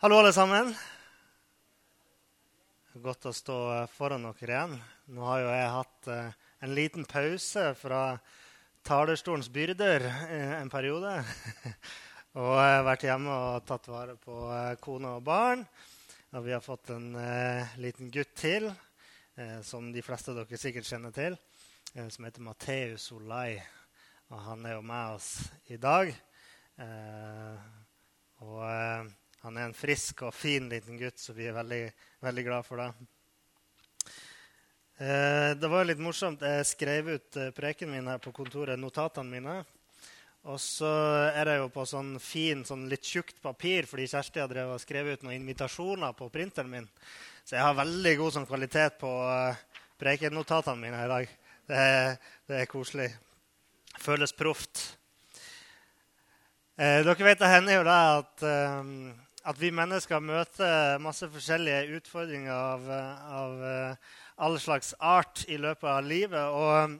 Hallo, alle sammen. Godt å stå foran dere igjen. Nå har jo jeg hatt eh, en liten pause fra talerstolens byrder eh, en periode. og jeg har vært hjemme og tatt vare på eh, kone og barn. Og vi har fått en eh, liten gutt til, eh, som de fleste av dere sikkert kjenner til, eh, som heter Matteus Olai. Og han er jo med oss i dag. og han er en frisk og fin liten gutt, så vi er veldig, veldig glad for det. Eh, det var litt morsomt. Jeg skrev ut eh, preken min her på kontoret, notatene mine. Og så er det jo på sånn fin, sånn litt tjukt papir, fordi Kjersti har drevet og skrevet ut noen invitasjoner på printeren min. Så jeg har veldig god sånn, kvalitet på uh, prekennotatene mine i dag. Det er, det er koselig. Føles proft. Eh, dere vet det hender jo det at um, at vi mennesker møter masse forskjellige utfordringer av, av uh, all slags art i løpet av livet. Og,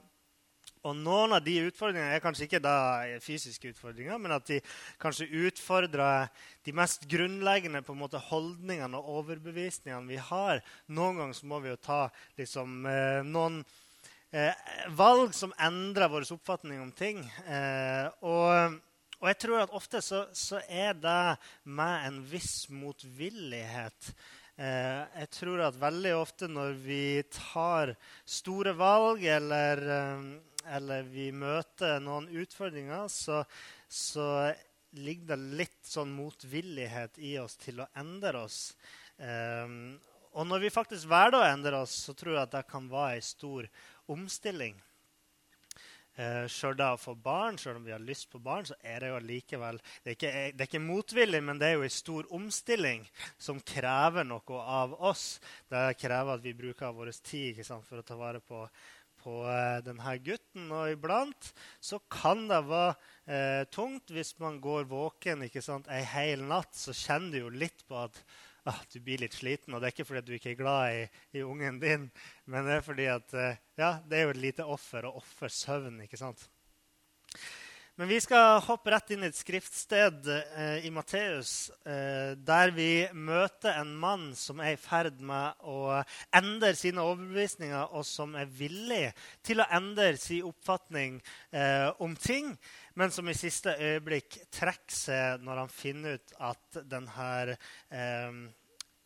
og, noen av de utfordringene er kanskje ikke da fysiske utfordringer, men at de kanskje utfordrer de mest grunnleggende på en måte, holdningene og overbevisningene vi har. Noen ganger må vi jo ta liksom, uh, noen eh, valg som endrer vår oppfatning om ting. og og jeg tror at ofte så, så er det med en viss motvillighet. Eh, jeg tror at veldig ofte når vi tar store valg, eller, eh, eller vi møter noen utfordringer, så, så, ligger det litt sånn motvillighet i oss til å endre oss. Eh, og når vi faktisk velger å endre oss, så tror jeg at det kan være ei stor omstilling. Uh, Sjøl det å få barn, sjøl om vi har lyst på barn, så er det jo likevel Det ikke, det er ikke motvillig, men det er jo en stor omstilling som krever noe av oss. Det krever at vi bruker vår tid sant, for å ta vare på, på uh, denne gutten. Og iblant så kan det være uh, tungt hvis man går våken ikke sant, ei hel natt. Så kjenner du jo litt på at ah, du blir litt sliten. Og det er ikke fordi du ikke er glad i, i ungen din, men det er fordi at, eh, ja, det er jo et lite offer å ofre søvn. ikke sant? Men vi skal hoppe rett inn i et skriftsted eh, i Matteus, eh, der vi møter en mann som er i ferd med å endre sine overbevisninger, og som er villig til å endre sin oppfatning eh, om ting, men som i siste øyeblikk trekker seg når han finner ut at denne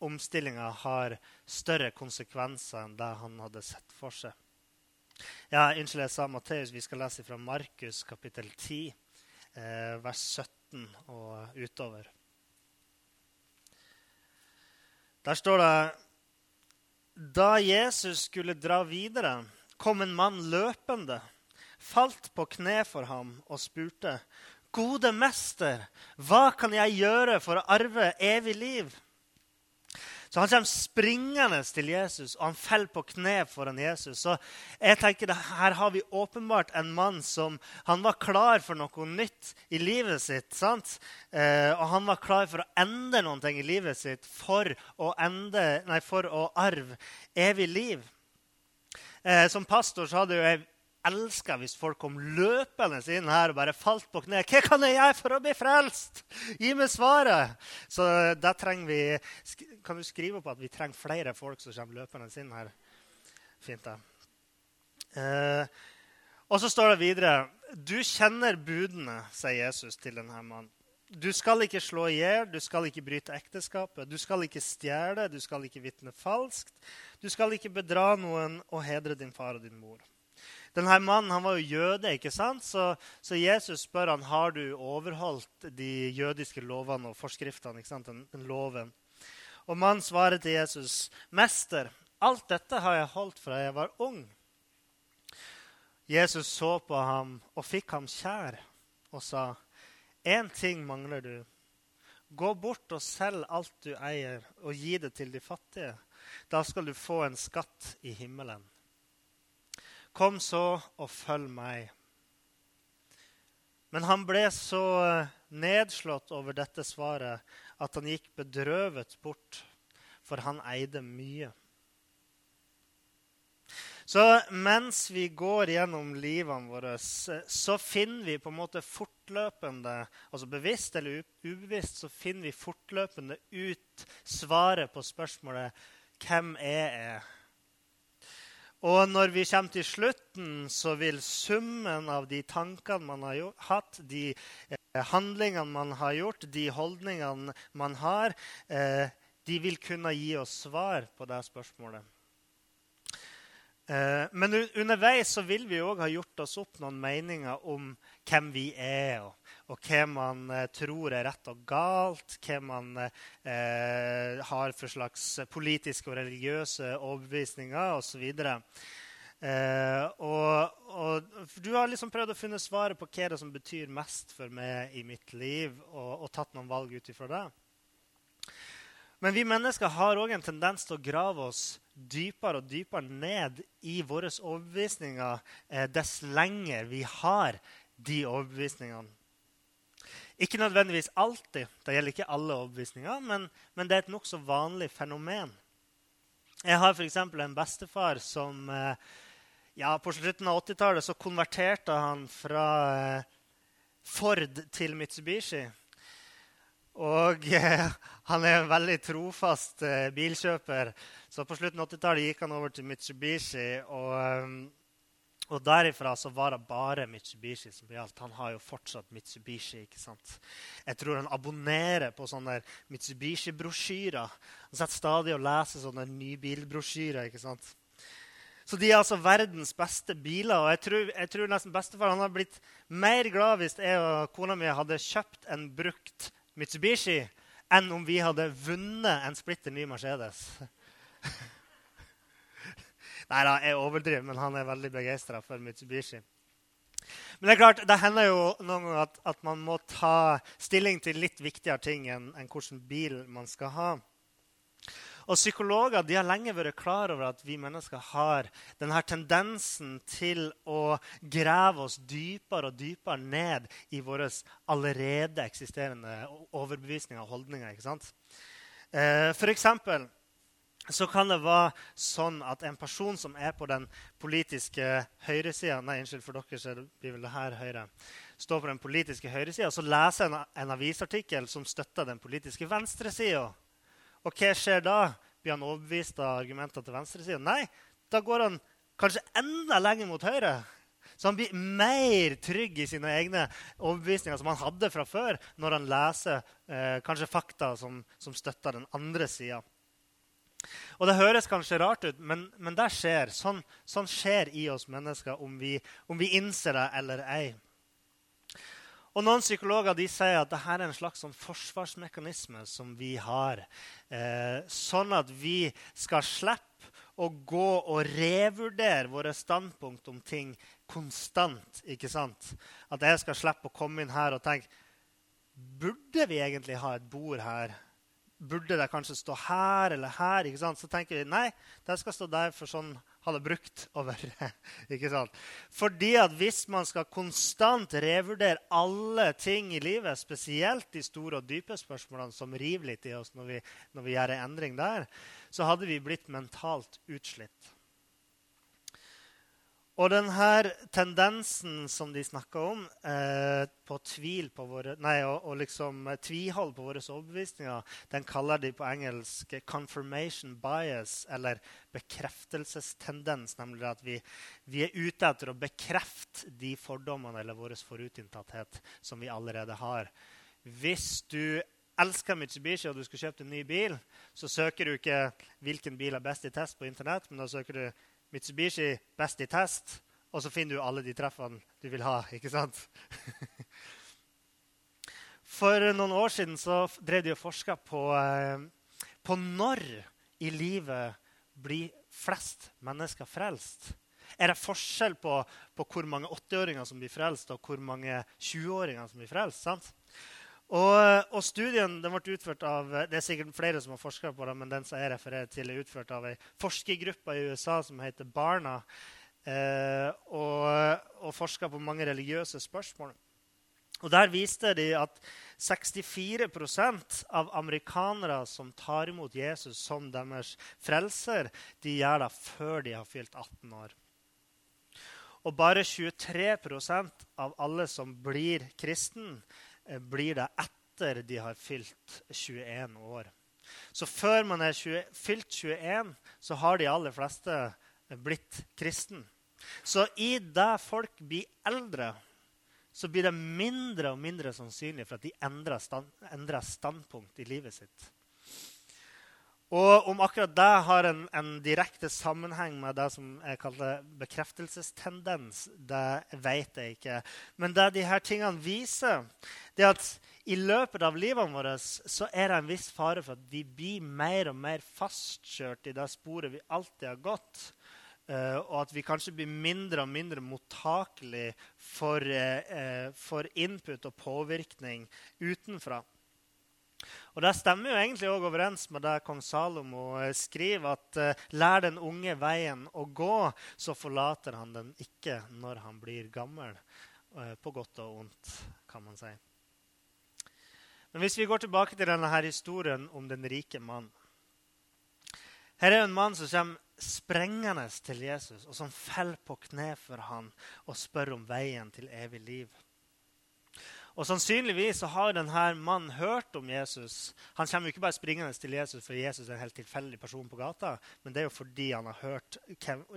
omstillinga har større konsekvenser enn det han hadde sett for seg. Ja, Unnskyld, jeg sa Matteus. Vi skal lese fra Markus kapittel 10, eh, vers 17 og utover. Der står det Da Jesus skulle dra videre, kom en mann løpende, falt på kne for ham og spurte, 'Gode mester, hva kan jeg gjøre for å arve evig liv?' Så han kommer springende til Jesus, og han faller på kne foran Jesus. Så jeg tenker Her har vi åpenbart en mann som han var klar for noe nytt i livet sitt. sant? Eh, og han var klar for å endre noe i livet sitt for å, ende, nei, for å arve evig liv. Eh, som pastor så hadde jo jeg elska hvis folk kom løpende inn her og bare falt på kne. 'Hva kan jeg gjøre for å bli frelst?' Gi meg svaret! Så da trenger vi Kan du skrive på at vi trenger flere folk som kommer løpende inn her? Fint, da. Eh, og så står det videre Du kjenner budene, sier Jesus til denne mannen. Du skal ikke slå i hjel, du skal ikke bryte ekteskapet, du skal ikke stjele, du skal ikke vitne falskt, du skal ikke bedra noen og hedre din far og din mor. Denne mannen han var jo jøde, ikke sant? Så, så, Jesus spør han, har du overholdt de jødiske lovene og forskriftene. ikke sant? Den, den loven. Og mannen svarer til Jesus, 'Mester, alt dette har jeg holdt fra jeg var ung.' Jesus så på ham og fikk ham kjær og sa, 'Én ting mangler du. Gå bort og selg alt du eier, og gi det til de fattige.' Da skal du få en skatt i himmelen. Kom så og følg meg. Men han ble så nedslått over dette svaret at han gikk bedrøvet bort, for han eide mye. Så mens vi går gjennom livene våre, så finner vi på en måte fortløpende, altså bevisst eller ubevisst, så finner vi fortløpende ut svaret på spørsmålet 'Hvem er jeg?' Og når vi kommer til slutten, så vil summen av de tankene man har hatt, de eh, handlingene man har gjort, de holdningene man har, eh, de vil kunne gi oss svar på det spørsmålet. Eh, men underveis så vil vi òg ha gjort oss opp noen meninger om hvem vi er, og, og hva man eh, tror er rett og galt, hva man eh, har for slags politiske og religiøse overbevisninger osv. Eh, og, og, du har liksom prøvd å finne svaret på hva det som betyr mest for meg i mitt liv, og, og tatt noen valg ut ifra det. Men vi mennesker har òg en tendens til å grave oss dypere og dypere ned i våre overbevisninger eh, dess lenger vi har de overbevisningene. Ikke nødvendigvis alltid, det gjelder ikke alle overbevisninger, men, men det er et nokså vanlig fenomen. Jeg har f.eks. en bestefar som eh, ja, På slutten av 80-tallet så konverterte han fra eh, Ford til Mitsubishi. Og eh, han er en veldig trofast bilkjøper. Så på slutten av 80-tallet gikk han over til Mitsubishi. Og, og derifra så var det bare Mitsubishi som gjaldt. Han har jo fortsatt Mitsubishi. ikke sant? Jeg tror han abonnerer på sånne Mitsubishi-brosjyrer. Han sitter stadig og leser sånne nybilbrosjyrer. ikke sant? Så de er altså verdens beste biler. Og jeg tror, jeg tror nesten bestefar han hadde blitt mer glad hvis jeg og kona mi hadde kjøpt en brukt Mitsubishi enn om vi hadde vunnet en splitter ny Mercedes. Nei da, jeg overdriver, men han er veldig begeistra for Mitsubishi. Men det er klart, det hender jo noen ganger at, at, man må ta stilling til litt viktigere ting enn, enn hvilken bil man skal ha. Og Psykologer de har lenge vært klar over at vi mennesker har denne tendensen til å grave oss dypere og dypere ned i våre allerede eksisterende overbevisninger og holdninger. ikke sant? Eh, for eksempel så kan det være sånn at en person som er på den politiske høyresida Nei, unnskyld, for dere så blir vel det her høyre. Står på den politiske høyresida, så leser en, en avisartikkel som støtter den politiske venstresida. Og hva skjer da? Blir han overbevist av argumenter til venstresida? Nei, da går han kanskje enda lenger mot høyre. Så han blir mer trygg i sine egne overbevisninger som han hadde fra før, når han leser eh, kanskje fakta som, som, støtter den andre sida. Og Det høres kanskje rart ut, men, men det skjer. Sånn, sånn, skjer i oss mennesker om vi, om vi innser det eller ei. Og Noen psykologer sier at dette er en slags sånn forsvarsmekanisme som vi har. Eh, sånn at vi skal slippe å gå og revurdere våre standpunkt om ting konstant. ikke sant? At jeg skal slippe å komme inn her og tenke Burde vi egentlig ha et bord her? Burde det kanskje stå her eller her? ikke sant? Så tenker vi nei, det skal stå der, for sånn har det brukt være. ikke sant? Fordi at hvis man skal konstant revurdere alle ting i livet, spesielt de store og dype spørsmålene som river litt i oss når vi, når vi gjør en endring der, så hadde vi blitt mentalt utslitt. Og denne tendensen som de snakker om, eh, på tvil på våre, nei, og, og liksom eh, tvihold på våre overbevisninger, den kaller de på engelsk 'confirmation bias', eller bekreftelsestendens. Nemlig at vi, vi, er ute etter å bekrefte de fordommene eller vår forutinntatthet som vi allerede har. Hvis du elsker Mitsubishi og du skal kjøpe en ny bil, så søker du ikke 'hvilken bil er best i test' på Internett, men da søker du Mitsubishi best i test, og så finner du alle de treffene du vil ha. ikke sant? For noen år siden så drev de og forska på, eh, på når i livet blir flest mennesker frelst. Er det forskjell på, på hvor mange 80-åringer som blir frelst, og hvor mange 20-åringer som blir frelst? sant? Og, og, studien den ble utført av Det er sikkert flere som har forska på det, men den som jeg refererer til, er utført av ei forskergruppe i USA som heter Barna, eh, og, og forska på mange religiøse spørsmål. Og Der viste de at 64% av amerikanere som tar imot Jesus som deres frelser, de gjør det før de har fylt 18 år. Og bare 23% av alle som blir kristen, eh, blir det etter de har fylt 21 år. Så før man er 20, fylt 21, så har de aller fleste blitt kristen. Så i det folk blir eldre, så blir det mindre og mindre sannsynlig for at de endrer, stand, endrer standpunkt i livet sitt. Og om akkurat det har en, en, direkte sammenheng med det som jeg kaller bekreftelsestendens, det vet jeg ikke. Men det de her tingene viser, det er at i løpet av livene våre så er det en viss fare for at vi blir mer og mer fastkjørt i det sporet vi alltid har gått. Uh, og at vi kanskje blir mindre og mindre mottakelig for, uh, for input og påvirkning utenfra. Og Det stemmer jo egentlig også overens med det kong Salomo uh, skriver, at lær den unge veien å gå, så forlater han den ikke når han blir gammel. På godt og vondt, kan man si. Men hvis vi går tilbake til denne her historien om den rike mannen Her er en mann som kommer sprengende til Jesus, og som faller på kne for han og spør om veien til evig liv. Og Sannsynligvis så har denne mannen hørt om Jesus. Han kommer jo ikke bare springende til Jesus fordi Jesus er en helt tilfeldig person på gata, men det er jo fordi han har hørt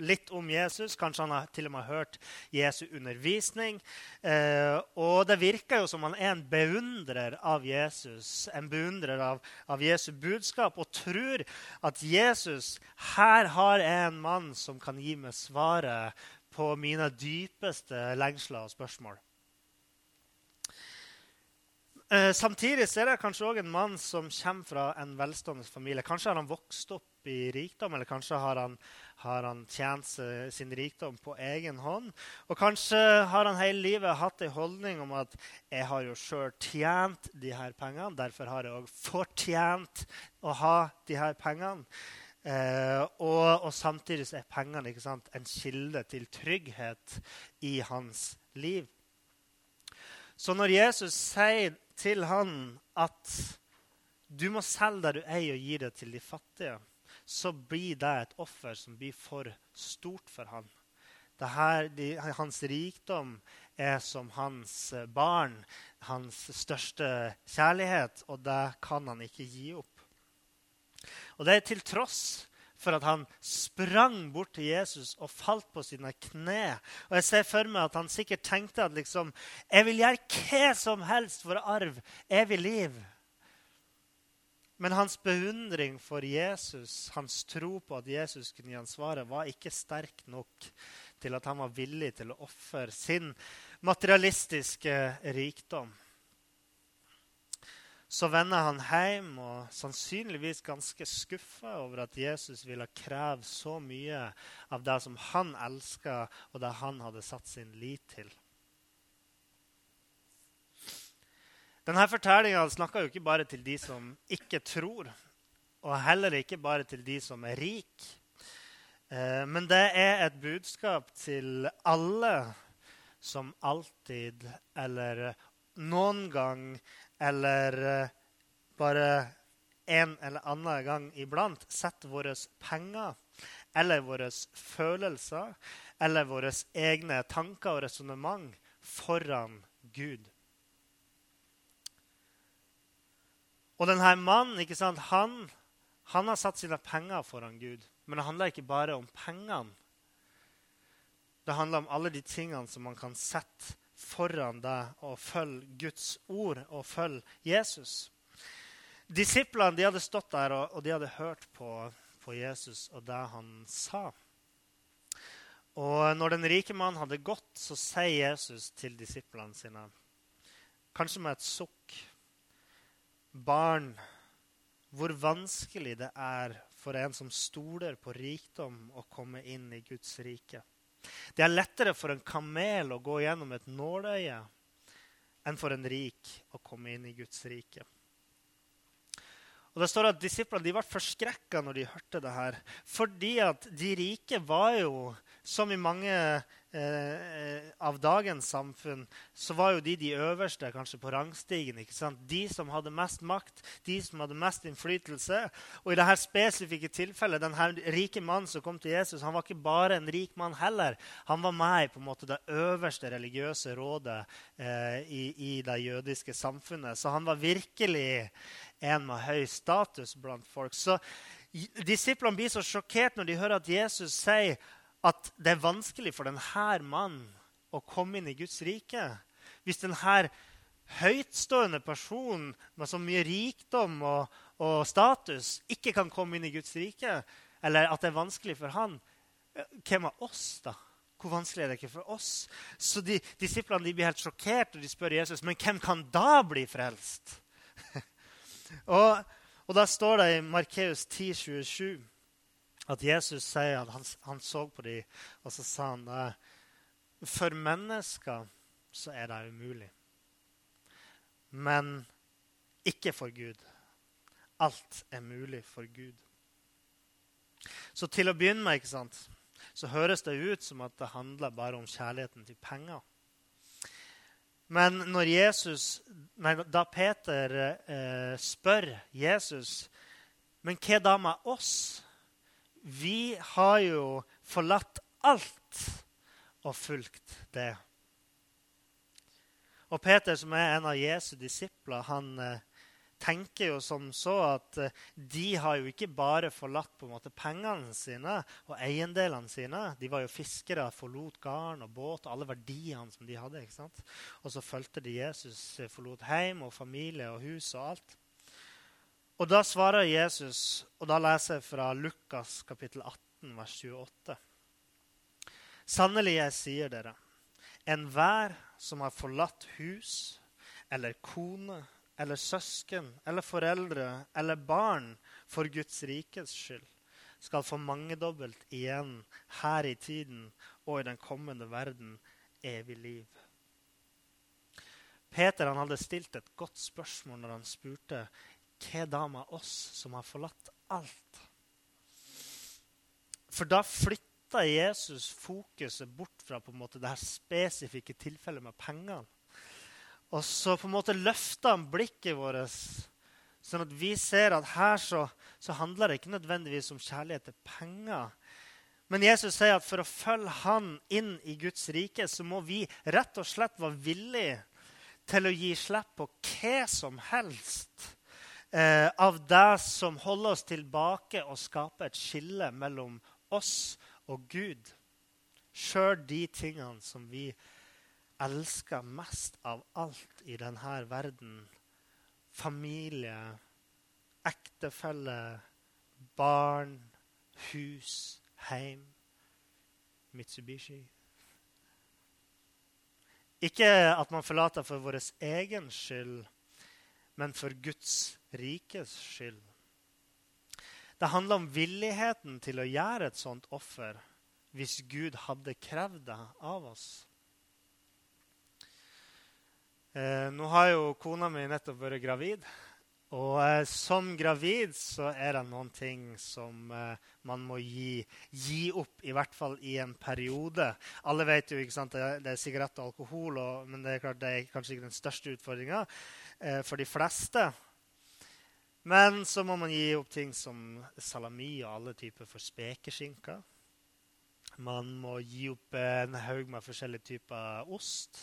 litt om Jesus. Kanskje han har til og med hørt Jesu undervisning. Eh, og det virker jo som han er en beundrer av Jesus, en beundrer av, av Jesu budskap, og tror at Jesus her har en mann som kan gi meg svaret på mine dypeste lengsler og spørsmål. Eh, samtidig er det kanskje også en mann som kommer fra en velstående familie. Kanskje har han vokst opp i rikdom, eller kanskje har han, har han tjent sin rikdom på egen hånd. Og kanskje har han hele livet hatt en holdning om at 'jeg har jo sjøl tjent de her pengene', derfor har jeg òg fortjent å ha de her pengene. Eh, og, og, samtidig er pengene sant, en kilde til trygghet i hans liv. Så når Jesus sier til han at du må selge det du eier, og gi det til de fattige, så blir det et offer som blir for stort for han. Hans rikdom er som hans barn, hans største kjærlighet, og det kan han ikke gi opp. Og det er til tross for at han sprang bort til Jesus og falt på sine kne. Og Jeg ser for meg at han sikkert tenkte at liksom, jeg vil gjøre hva som helst for arv, evig liv. Men hans beundring for Jesus, hans tro på at Jesus kunne gi ham svaret, var ikke sterk nok til at han var villig til å ofre sin materialistiske rikdom så vender han hjem og sannsynligvis ganske skuffa over at Jesus ville kreve så mye av det som han elska, og det han hadde satt sin lit til. Denne fortellinga snakker jo ikke bare til de som ikke tror, og heller ikke bare til de som er rike. Eh, men det er et budskap til alle som alltid eller noen gang eller eh, bare en eller annen gang iblant setter våre penger eller våre følelser eller våre egne tanker og resonnement foran Gud. Og denne mannen ikke sant, han, han har satt sine penger foran Gud. Men det handler ikke bare om pengene. Det handler om alle de tingene som man kan sette foran deg og følge Guds ord og følge Jesus. Disiplene de hadde stått der og, og de hadde hørt på, på, Jesus og det han sa. Og når den rike mannen hadde gått, så sier Jesus til disiplene sine, kanskje med et sukk Barn, hvor vanskelig det er for en som stoler på rikdom, å komme inn i Guds rike. Det er lettere for en kamel å gå gjennom et nåløye enn for en rik å komme inn i Guds rike. Og det står at Disiplene de ble forskrekka når de hørte det her. Fordi at de rike var jo som i mange eh, av dagens samfunn, så var jo de de øverste kanskje på rangstigen. ikke sant? De som hadde mest makt, de som hadde mest innflytelse. Og i dette spesifikke tilfellet, denne rike mannen som kom til Jesus, han var ikke bare en rik mann heller. Han var med i på en måte det øverste religiøse rådet eh, i, i det jødiske samfunnet. Så han var virkelig en med høy status blant folk. Så Disiplene blir så sjokkert når de hører at Jesus sier at det er vanskelig for denne mannen å komme inn i Guds rike. Hvis denne høytstående personen med så mye rikdom og, og, status ikke kan komme inn i Guds rike, eller at det er vanskelig for han, hvem av oss, da? Hvor vanskelig er det ikke for oss? Så de, Disiplene de blir helt sjokkert og de spør Jesus men hvem kan da bli frelst. og, og Da står det i Markeus 10, 27 at Jesus sier at han, han så på dem, og så sa han det. For mennesker så er det umulig. Men ikke for Gud. Alt er mulig for Gud. Så til å begynne med ikke sant, så høres det ut som at det handler bare om kjærligheten til penger. Men når Jesus, nei, da Peter eh, spør Jesus men hva da med oss vi har jo forlatt alt og fulgt det. Og Peter, som er en av Jesu disipler, han eh, tenker jo som så at eh, de har jo ikke bare forlatt på en måte pengene sine og eiendelene sine. De var jo fiskere, forlot garn og båt og alle verdiene som de hadde. ikke sant? Og så fulgte de Jesus, eh, forlot hjem og familie og hus og alt. Og da svarer Jesus, og da leser jeg fra Lukas kapittel 18, vers 28. Sannelig, jeg sier dere, enhver som har forlatt hus eller kone eller søsken eller foreldre eller barn for Guds rikes skyld, skal få mangedobbelt igjen her i tiden og i den kommende verden evig liv. Peter hadde stilt et godt spørsmål når han spurte hva da med oss som har forlatt alt? For da flytta Jesus fokuset bort fra på en måte det her spesifikke tilfellet med pengene. Og så på en måte løfta han blikket vårt, sånn at vi ser at her så, så handler det ikke nødvendigvis om kjærlighet til penger. Men Jesus sier at for å følge han inn i Guds rike, så må vi rett og slett være villige til å gi slipp på hva som helst eh, av det som holder oss tilbake og skaper et skille mellom oss og Gud. Sjøl de tingene som vi elsker mest av alt i denne verden. Familie, ektefelle, barn, hus, heim. Mitsubishi. Ikke at man forlater for vår egen skyld, men for Guds rikes skyld. Det handler om villigheten til å gjøre et sånt offer hvis Gud hadde krevd det av oss. Eh, nå har jo kona mi nettopp vært gravid. Og eh, som gravid så er det noen ting som eh, man må gi, gi, opp, i hvert fall i en periode. Alle vet jo ikke sant, det, det er sigarett og alkohol, og, men det er, klart, det er kanskje ikke den største utfordringa for de fleste. Men så må man gi opp ting som salami og alle typer for spekeskinker. Man må gi opp en haug med forskjellige typer ost.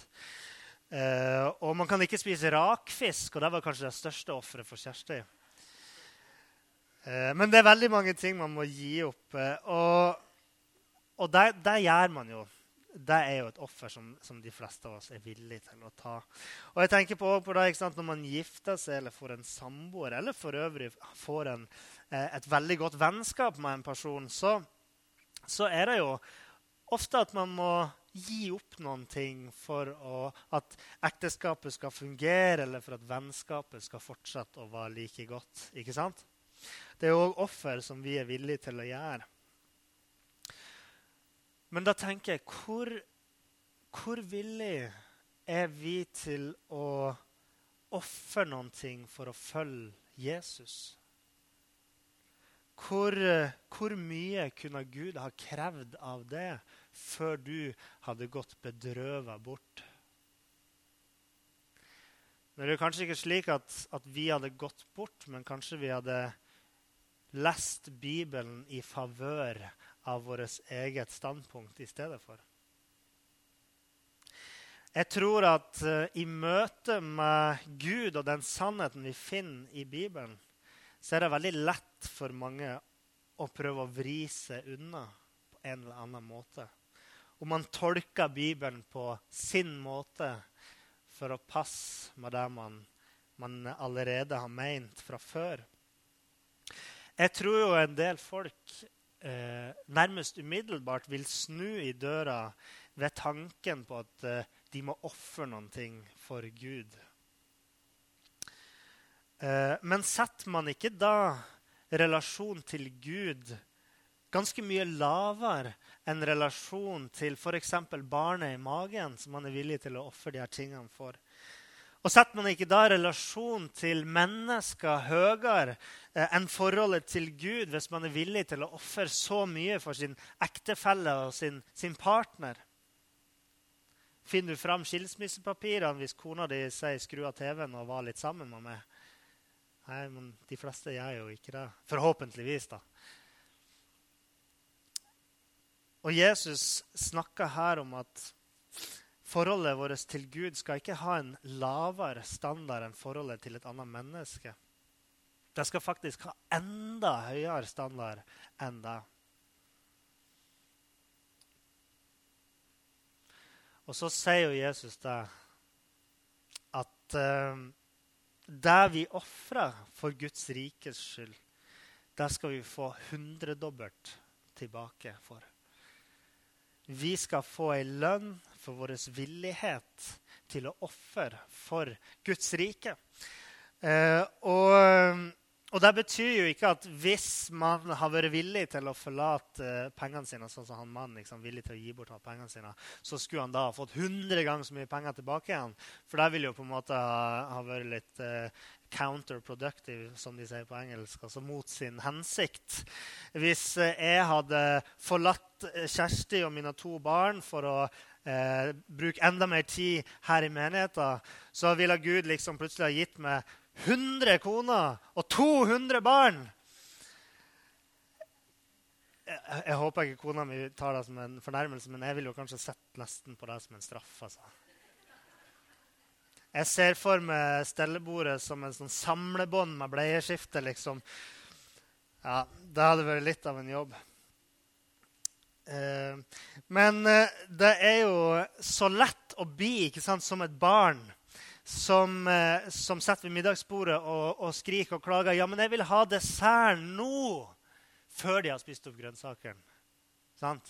Eh, og man kan ikke spise rakfisk, og det var kanskje det største offeret for Kjersti. Eh, men det er veldig mange ting man må gi opp. Eh, og, og det, det gjør man jo det er jo et offer som, som, de fleste av oss er villige til å ta. Og jeg tenker på, på det, sant, Når man gifter seg eller får en samboer, eller for øvrig får en, eh, et veldig godt vennskap med en person, så, så, er det jo ofte at man må gi opp noen ting for å, at ekteskapet skal fungere, eller for at vennskapet skal fortsette å være like godt. Ikke sant? Det er jo òg offer som vi er villige til å gjøre. Men da tenker jeg hvor, hvor villig er vi til å ofre noen ting for å følge Jesus? Hvor, hvor, mye kunne Gud ha krevd av det før du hadde gått bedrøva bort. Men det er kanskje ikke slik at, at vi hadde gått bort, men kanskje vi hadde lest Bibelen i favør av vårt eget standpunkt i stedet for. Jeg tror at uh, i møte med Gud og den sannheten vi finner i Bibelen, så er det veldig lett for mange å prøve å vri seg unna på en eller annen måte. Og man tolker Bibelen på sin måte for å passe med det man, man allerede har meint fra før. Jeg tror jo en del folk eh, nærmest umiddelbart vil snu i døra ved tanken på at eh, de må ofre noen ting for Gud. Eh, men setter man ikke da relasjon til Gud ganske mye lavere enn relasjon til f.eks. barnet i magen, som man er villig til å ofre de her tingene for? Og setter man ikke da relasjon til mennesker høyere eh, enn forholdet til Gud hvis man er villig til å ofre så mye for sin ektefelle og sin, sin partner? Finner du fram skilsmissepapirene hvis kona di sier 'skru av TV-en' og var litt sammen med meg? Nei, men de fleste gjør jo ikke det. Forhåpentligvis, da. Og Jesus snakker her om at forholdet vårt til Gud skal ikke ha en lavere standard enn forholdet til et annet menneske. Det skal faktisk ha enda høyere standard enn det. Og så sier jo Jesus det at uh, det vi ofrer for Guds rikes skyld, det skal vi få hundredobbelt tilbake for. Vi skal få ei lønn for vår villighet til å ofre for Guds rike. Eh, og og Det betyr jo ikke at hvis man har vært villig til å forlate pengene sine, sånn som han mannen liksom, villig til å gi bort pengene sine, så skulle han da ha fått 100 ganger så mye penger tilbake igjen. For det ville jo på en måte ha, ha vært litt eh, counterproductive, som de sier på engelsk, altså mot sin hensikt. Hvis uh, jeg hadde forlatt Kjersti og mine to barn for å eh, bruke enda mer tid her i menigheten, så ville Gud liksom plutselig ha gitt meg 100 koner og 200 barn. Jeg, jeg, håper ikke kona mi tar det som en fornærmelse, men jeg vil jo kanskje sett nesten på det som en straff. altså. Jeg ser for meg stellebordet som en sånn samlebånd med bleieskifte. liksom. Ja, det hadde vært litt av en jobb. Eh, men eh, det er jo så lett å bli ikke sant, som et barn som, eh, som sitter ved middagsbordet og, og, skriker og klager. 'Ja, men jeg vil ha desserten nå!' Før de har spist opp grønnsakene. Sant?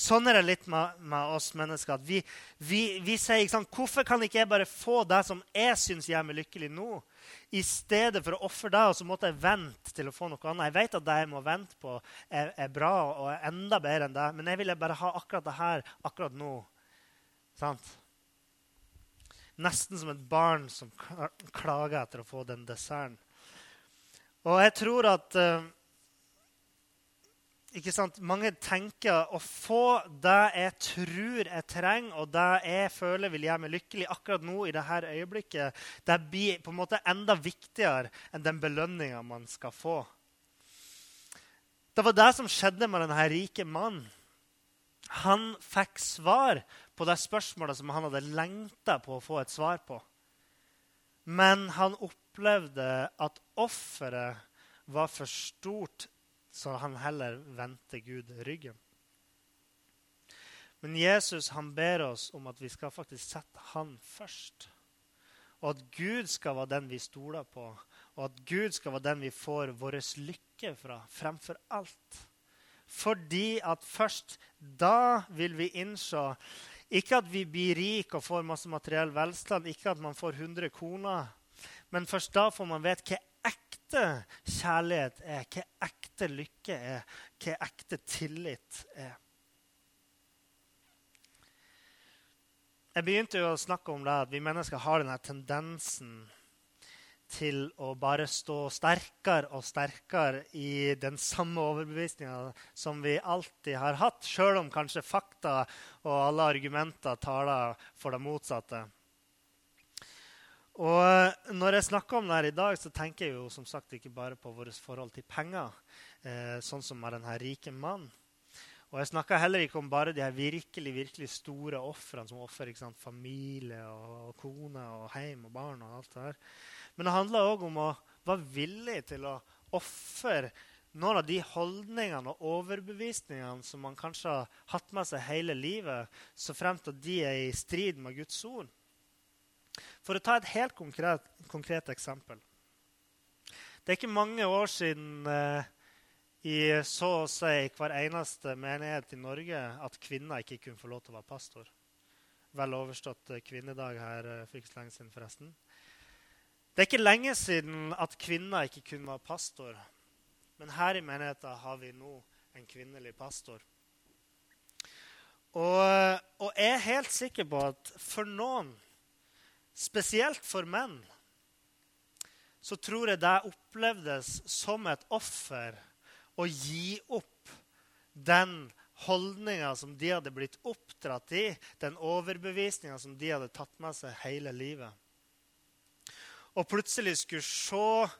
Sånn er det litt med, med oss mennesker. at Vi, vi, vi sier ikke sant, 'Hvorfor kan ikke jeg bare få det som jeg syns gjør meg lykkelig nå?' I stedet for å ofre det, og så måtte jeg vente til å få noe annet. Jeg vet at det jeg må vente på, er, er bra og er enda bedre enn det, men jeg ville bare ha akkurat det her akkurat nå. Sant? Nesten som et barn som klager etter å få den desserten. Og jeg tror at uh, ikke sant? Mange tenker å få det jeg tror jeg trenger, og det jeg føler vil gjøre meg lykkelig akkurat nå, i dette øyeblikket, det blir på en måte enda viktigere enn den belønninga man skal få. Det var det som skjedde med denne rike mannen. Han fikk svar på det spørsmålet som han hadde lengta på å få et svar på. Men han opplevde at offeret var for stort, så han heller vendte Gud ryggen. Men Jesus han ber oss om at vi skal faktisk sette han først. Og at Gud skal være den vi stoler på, og at Gud skal være den vi får vår lykke fra, fremfor alt. Fordi at først da vil vi innse ikke at vi blir rike og får masse materiell velstand, ikke at man får 100 koner. Men først da får man vite hva ekte kjærlighet er, hva ekte lykke er, hva ekte tillit er. Jeg begynte jo å snakke om det at vi mennesker har denne tendensen til å bare stå sterkere og sterkere i den samme overbevisninga som vi alltid har hatt, sjøl om kanskje fakta og alle argumenter taler for det motsatte. Og Når jeg snakker om det her i dag, så tenker jeg jo som sagt ikke bare på vårt forhold til penger, eh, sånn som med denne rike mannen. Og jeg snakker heller ikke om bare de her virkelig virkelig store ofrene som ofrer familie og, og kone og hjem og barn. og alt det her. Men det handler òg om å være villig til å ofre noen av de holdningene og overbevisningene som man kanskje har hatt med seg hele livet, så fremt at de er i strid med Guds ord. For å ta et helt konkret, konkret eksempel. Det er ikke mange år siden eh, i så å si hver eneste menighet i Norge at kvinner ikke kunne få lov til å være pastor. Vel overstått eh, kvinnedag her eh, for ikke så lenge siden, forresten. Det er ikke lenge siden at kvinner ikke kunne være pastor. Men her i menigheten har vi nå en kvinnelig pastor. Og, og jeg er helt sikker på at for noen spesielt for menn, så tror jeg det opplevdes som et offer å gi opp den holdninga som de hadde blitt oppdratt i, den overbevisninga som de hadde tatt med seg hele livet. Og plutselig skulle se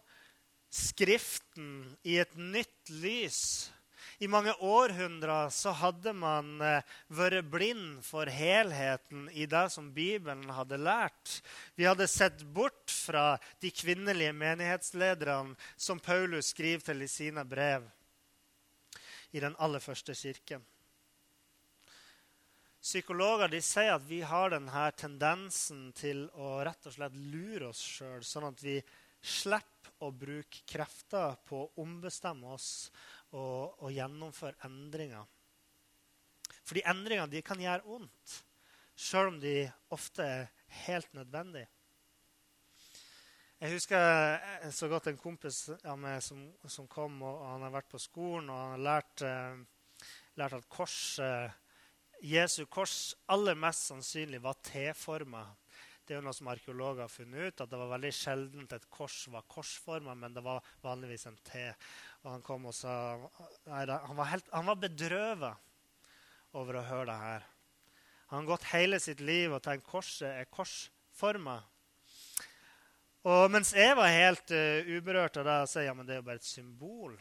Skriften i et nytt lys i mange århundrer så hadde man eh, vært blind for helheten i det som Bibelen hadde lært. Vi hadde sett bort fra de kvinnelige menighetslederne som Paulus skriver til i sine brev i den aller første kirken. Psykologer sier at vi har denne tendensen til å rett og slett lure oss sjøl, sånn at vi slipper å bruke krefter på å ombestemme oss og, og gjennomføre endringer. Fordi endringer de kan gjøre vondt, sjøl om de ofte er helt nødvendige. Jeg husker så godt en kompis av meg som, som, kom, og han har vært på skolen og han har lært, eh, lært at korset, Jesu kors aller mest sannsynlig var T-forma. Det er jo noe som arkeologer har funnet ut, at det var veldig sjeldent et kors var korsforma, men det var vanligvis en T. Og han kom og sa nei, Han var, helt, han var bedrøvet over å høre det her. Han har gått hele sitt liv og tenkt korset er korsforma. Og mens jeg var helt uh, uberørt av det, og sa ja, det er jo bare et symbol.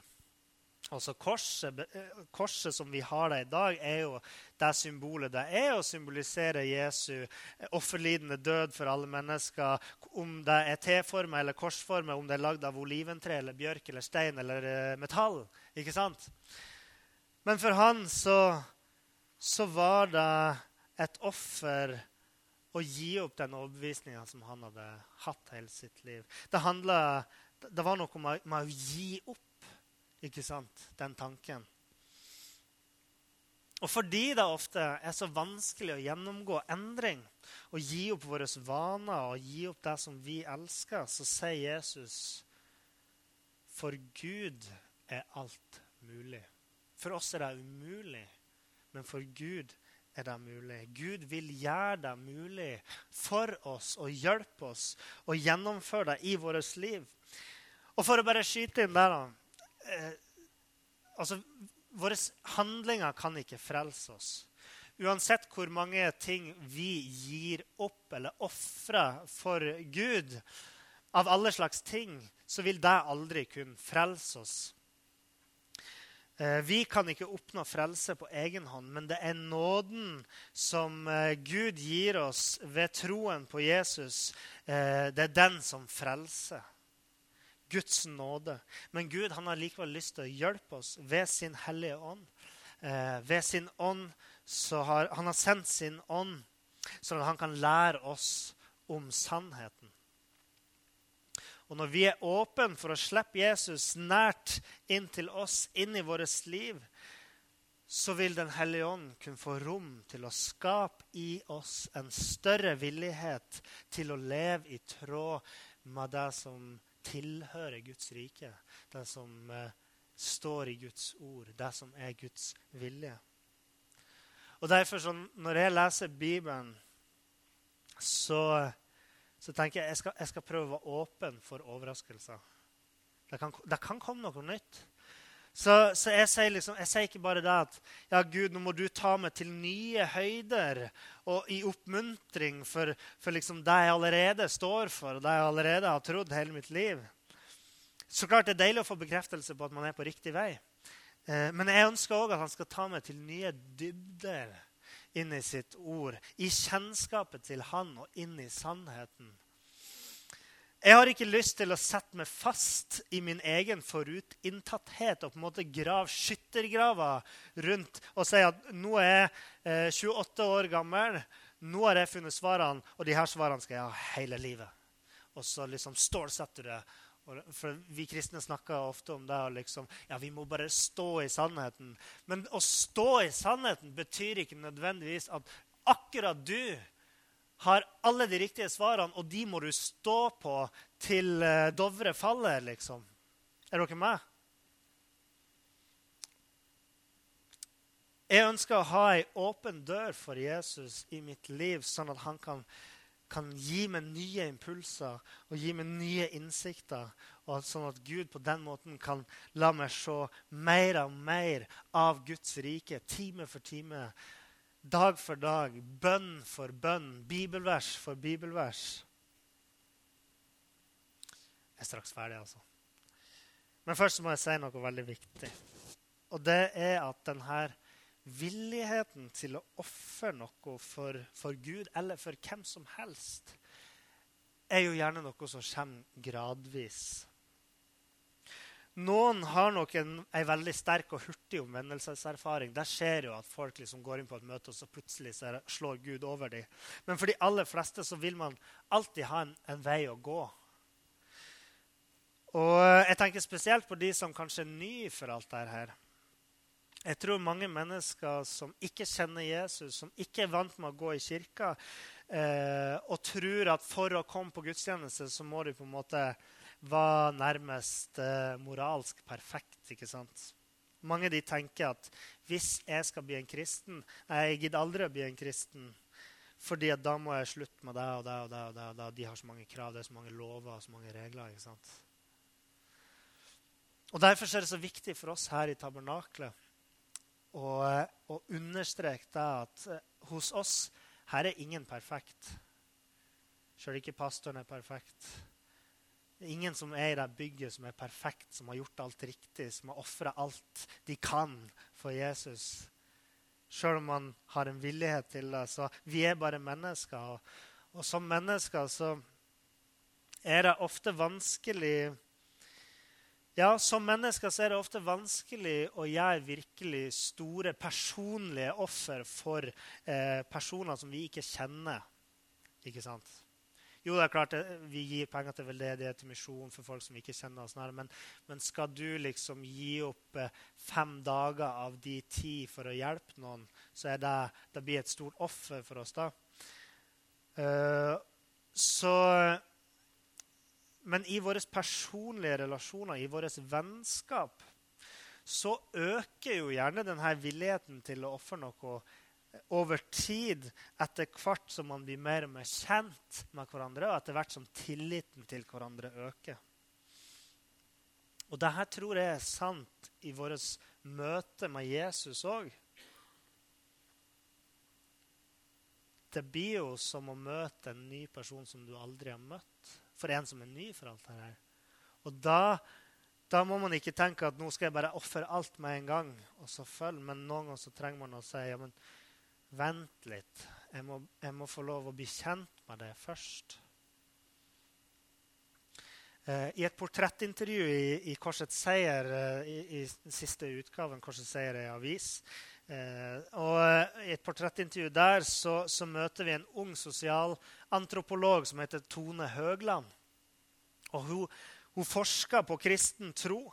Altså korset, eh, korset, som vi har det i dag, er jo det symbolet det er å symbolisere Jesu offerlidende død for alle mennesker. Om det er T-forma eller korsforma, om det er lagd av oliventre eller bjørk eller stein eller uh, metall. Ikke sant? Men for han så, så var det et offer å gi opp den overbevisninga som han hadde hatt hele sitt liv. Det, handlet, det var noe med å gi opp ikke sant? Den tanken. Og fordi det ofte er så vanskelig å gjennomgå endring og gi opp våre vaner og gi opp det som vi elsker, så sier Jesus for Gud er alt mulig. For oss er det umulig, men for Gud er det mulig. Gud vil gjøre det mulig for oss og hjelpe oss å gjennomføre det i vårt liv. Og for å bare skyte inn der, da eh, altså, Våre handlinger kan ikke frelse oss. Uansett hvor mange ting vi gir opp eller ofrer for Gud, av alle slags ting, så vil det aldri kunne frelse oss. Eh, vi kan ikke oppnå frelse på egen hånd, men det er nåden som eh, Gud gir oss ved troen på Jesus. Eh, det er den som frelser. Guds nåde. Men Gud han har likevel lyst til å hjelpe oss ved sin hellige ånd. Eh, ved sin ånd så har Han har sendt sin ånd, sånn at han kan lære oss om sannheten. Og når vi er åpne for å slippe Jesus nært inn til oss, inn i vårt liv, så vil Den hellige ånd kunne få rom til å skape i oss en større villighet til å leve i tråd med det som tilhører Guds rike, det som eh, står i Guds ord, det som er Guds vilje. Og derfor, så, Når jeg leser Bibelen, så, så tenker jeg jeg jeg skal prøve å være åpen for overraskelser. Det kan, det kan komme noe nytt. Så, så jeg, sier liksom, jeg, sier ikke bare det at ja, Gud, nå må du ta meg til nye høyder og i oppmuntring for, for liksom det jeg allerede står for, og det jeg allerede har trodd hele mitt liv. Så klart det er deilig å få bekreftelse på at man er på riktig vei. Eh, men jeg ønsker òg at han skal ta meg til nye dybder inn i sitt ord. I kjennskapet til han og inn i sannheten. Jeg har ikke lyst til å sette meg fast i min egen forutinntatthet og på en måte grave skyttergraver rundt og si at nå er jeg eh, 28 år gammel, nå har jeg funnet svarene, og de her svarene skal jeg ha hele livet. Og så liksom stålsetter du det. For Vi kristne snakker ofte om det liksom, ja, vi må bare stå i sannheten. Men å stå i sannheten betyr ikke nødvendigvis at akkurat du har alle de riktige svarene, og de må du stå på til eh, Dovre faller, liksom. Er dere med? Jeg ønsker å ha ei åpen dør for Jesus i mitt liv, sånn at han kan, kan gi meg nye impulser og gi meg nye innsikter. Og sånn at Gud på den måten kan la meg se mer og mer av Guds rike time for time dag for dag, bønn for bønn, bibelvers for bibelvers. Jeg er straks ferdig, altså. Men først må jeg si noe veldig viktig. Og det er at denne villigheten til å ofre noe for, for, Gud eller for hvem som helst, er jo gjerne noe som kommer gradvis. Noen har nok en, en, veldig sterk og hurtig omvendelseserfaring. Der skjer jo at folk liksom går inn på et møte, og så plutselig så slår Gud over dem. Men for de aller fleste så vil man alltid ha en, en vei å gå. Og jeg tenker spesielt på de som kanskje er nye for alt dette her. Jeg tror mange mennesker som ikke kjenner Jesus, som ikke er vant med å gå i kirka, eh, og tror at for å komme på gudstjeneste så må de på en måte var nærmest eh, moralsk perfekt. ikke sant? Mange de tenker at hvis jeg skal bli en kristen jeg gidder aldri å bli en kristen. fordi da må jeg slutte med det og det og det. og det, og det. De har så mange krav, det er så mange lover og så mange regler. ikke sant? Og Derfor er det så viktig for oss her i tabernaklet å, eh, å understreke det at eh, hos oss her er ingen perfekt. Sjøl ikke pastoren er perfekt. Det er ingen som er i det bygget som er perfekt, som har gjort alt riktig, som har ofra alt de kan for Jesus. Sjøl om man har en villighet til det. Så vi er bare mennesker. Og, og som mennesker så er det ofte vanskelig ja, Som mennesker så er det ofte vanskelig å gjøre virkelig store personlige offer for eh, personer som vi ikke kjenner. Ikke sant? Jo, det er klart eh, vi gir penger til veldedighet, til misjon for folk som ikke kjenner oss nær, men, men, skal du liksom gi opp eh, fem dager av de ti for å hjelpe noen, så er det, det blir et stort offer for oss da. Uh, så Men i våre personlige relasjoner, i våre vennskap, så øker jo gjerne denne villigheten til å ofre noe over tid, etter hvert som man blir mer og mer kjent med hverandre, og etter hvert som tilliten til hverandre øker. Og dette tror jeg er sant i vårt møte med Jesus òg. Det blir jo som å møte en ny person som du aldri har møtt. For en som er ny for alt dette. Og da, da må man ikke tenke at nå skal jeg bare ofre alt med en gang, og så følge. Men noen ganger så trenger man å si ja, men Vent litt. Jeg må, jeg må, få lov å bli kjent med det først. Eh, I et portrettintervju i, i Korsets Seier, eh, i, i siste utgaven Korsets Seier er avis, eh, og eh, I et portrettintervju der så, så, møter vi en ung sosialantropolog som heter Tone Høgland. Og hun, hun forsker på kristen tro.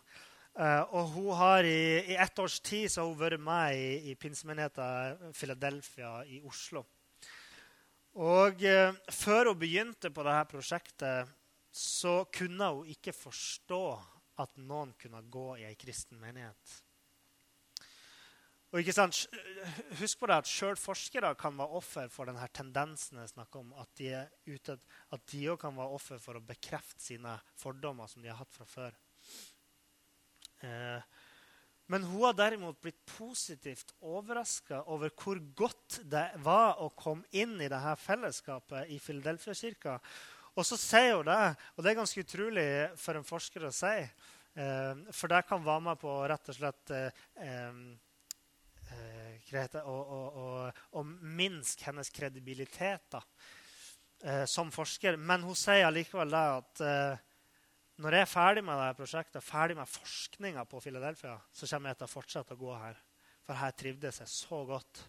Uh, og hun har i, i, ett års tid så har hun vært med i, i pinsemenigheten Philadelphia i Oslo. Og uh, før hun begynte på dette prosjektet, så kunne hun ikke forstå at noen kunne gå i ei kristen menighet. Og ikke sant, Husk på det at sjøl forskere kan være offer for denne tendensen jeg snakker om, at de òg kan være offer for å bekrefte sine fordommer som de har hatt fra før. Eh, men hun har derimot blitt positivt overraska over hvor godt det var å komme inn i dette fellesskapet i Filadelfia-kirka. Og så sier hun det, og det er ganske utrolig for en forsker å si, eh, for det kan være med på rett og slett eh, å, minske hennes kredibilitet da, som forsker. Men hun sier allikevel det at når jeg er ferdig med dette prosjektet, ferdig med forskninga på Philadelphia, så kommer jeg til å fortsette å gå her. For her trivdes jeg så godt.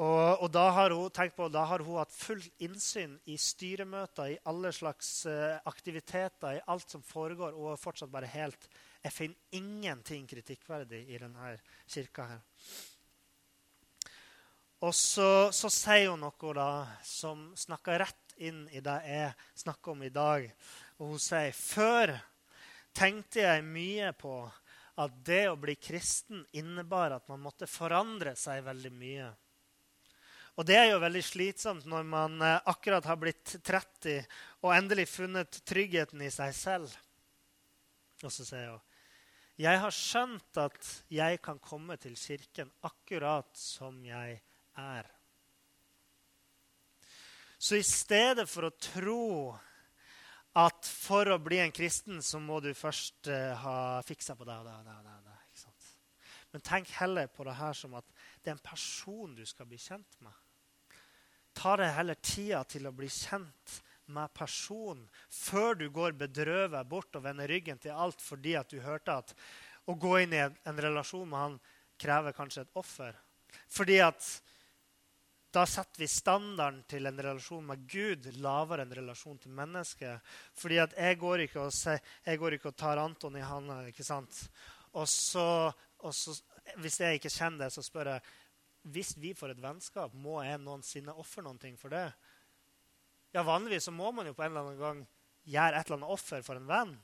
Og, og, da har hun på, da har hun hatt fullt innsyn i styremøter, i alle slags uh, aktiviteter, i alt som foregår, og fortsatt bare helt Jeg finner ingenting kritikkverdig i denne kirka her. Og så, så sier hun noe da, som snakker rett inn i det jeg snakker om i dag. Og hun sier før tenkte jeg mye på at det å bli kristen innebar at man måtte forandre seg veldig mye. Og det er jo veldig slitsomt når man eh, akkurat har blitt 30 og endelig funnet tryggheten i seg selv. Og så sier hun jeg har skjønt at jeg kan komme til kirken akkurat som jeg er. Så i stedet for å tro at for å bli en kristen så må du først uh, ha fiksa på det og det og det. Og det, ikke sant? Men tenk heller på det her som at det er en person du skal bli kjent med. Ta deg heller tida til å bli kjent med personen før du går bedrøvet bort og vender ryggen til alt fordi at du hørte at å gå inn i en, en relasjon med han krever kanskje et offer. Fordi at da setter vi standarden til en relasjon med Gud lavere enn relasjon til mennesket. Fordi at jeg går ikke og, se, jeg går ikke og tar Anton i handa, ikke sant? Og så, og så, hvis jeg ikke kjenner det, så spør jeg hvis vi får et vennskap, må jeg noensinne ofre noe for det? Ja, Vanligvis så må man jo på en eller annen gang gjøre et eller annet offer for en venn.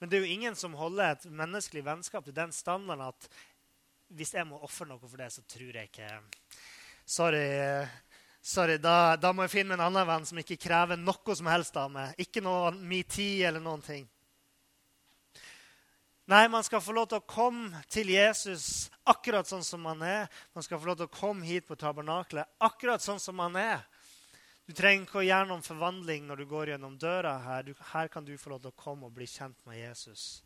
Men det er jo ingen som holder et menneskelig vennskap til den standarden at hvis jeg må ofre noe for det, så tror jeg ikke Sorry, sorry da, da, må jeg finne en annen venn som ikke krever noe som helst av meg. Ikke noe metoo eller noen ting. Nei, man skal få lov til å komme til Jesus akkurat sånn som man er. Man skal få lov til å komme hit på tabernaklet akkurat sånn som man er. Du trenger ikke å noen forvandling når du går gjennom døra her. Du, her kan du få lov til å komme og bli kjent med Jesus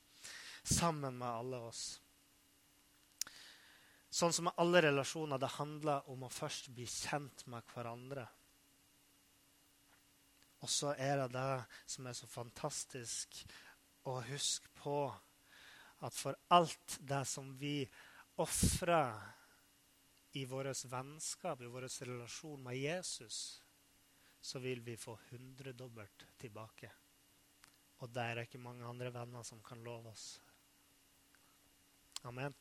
sammen med alle oss. Sånn som med alle relasjoner, det handler om å først bli kjent med hverandre. Og så er det det som er så fantastisk å huske på at for alt det som vi ofrer i vårt vennskap, i vår relasjon med Jesus, så vil vi få hundredobbelt tilbake. Og det er ikke mange andre venner som kan love oss. Amen.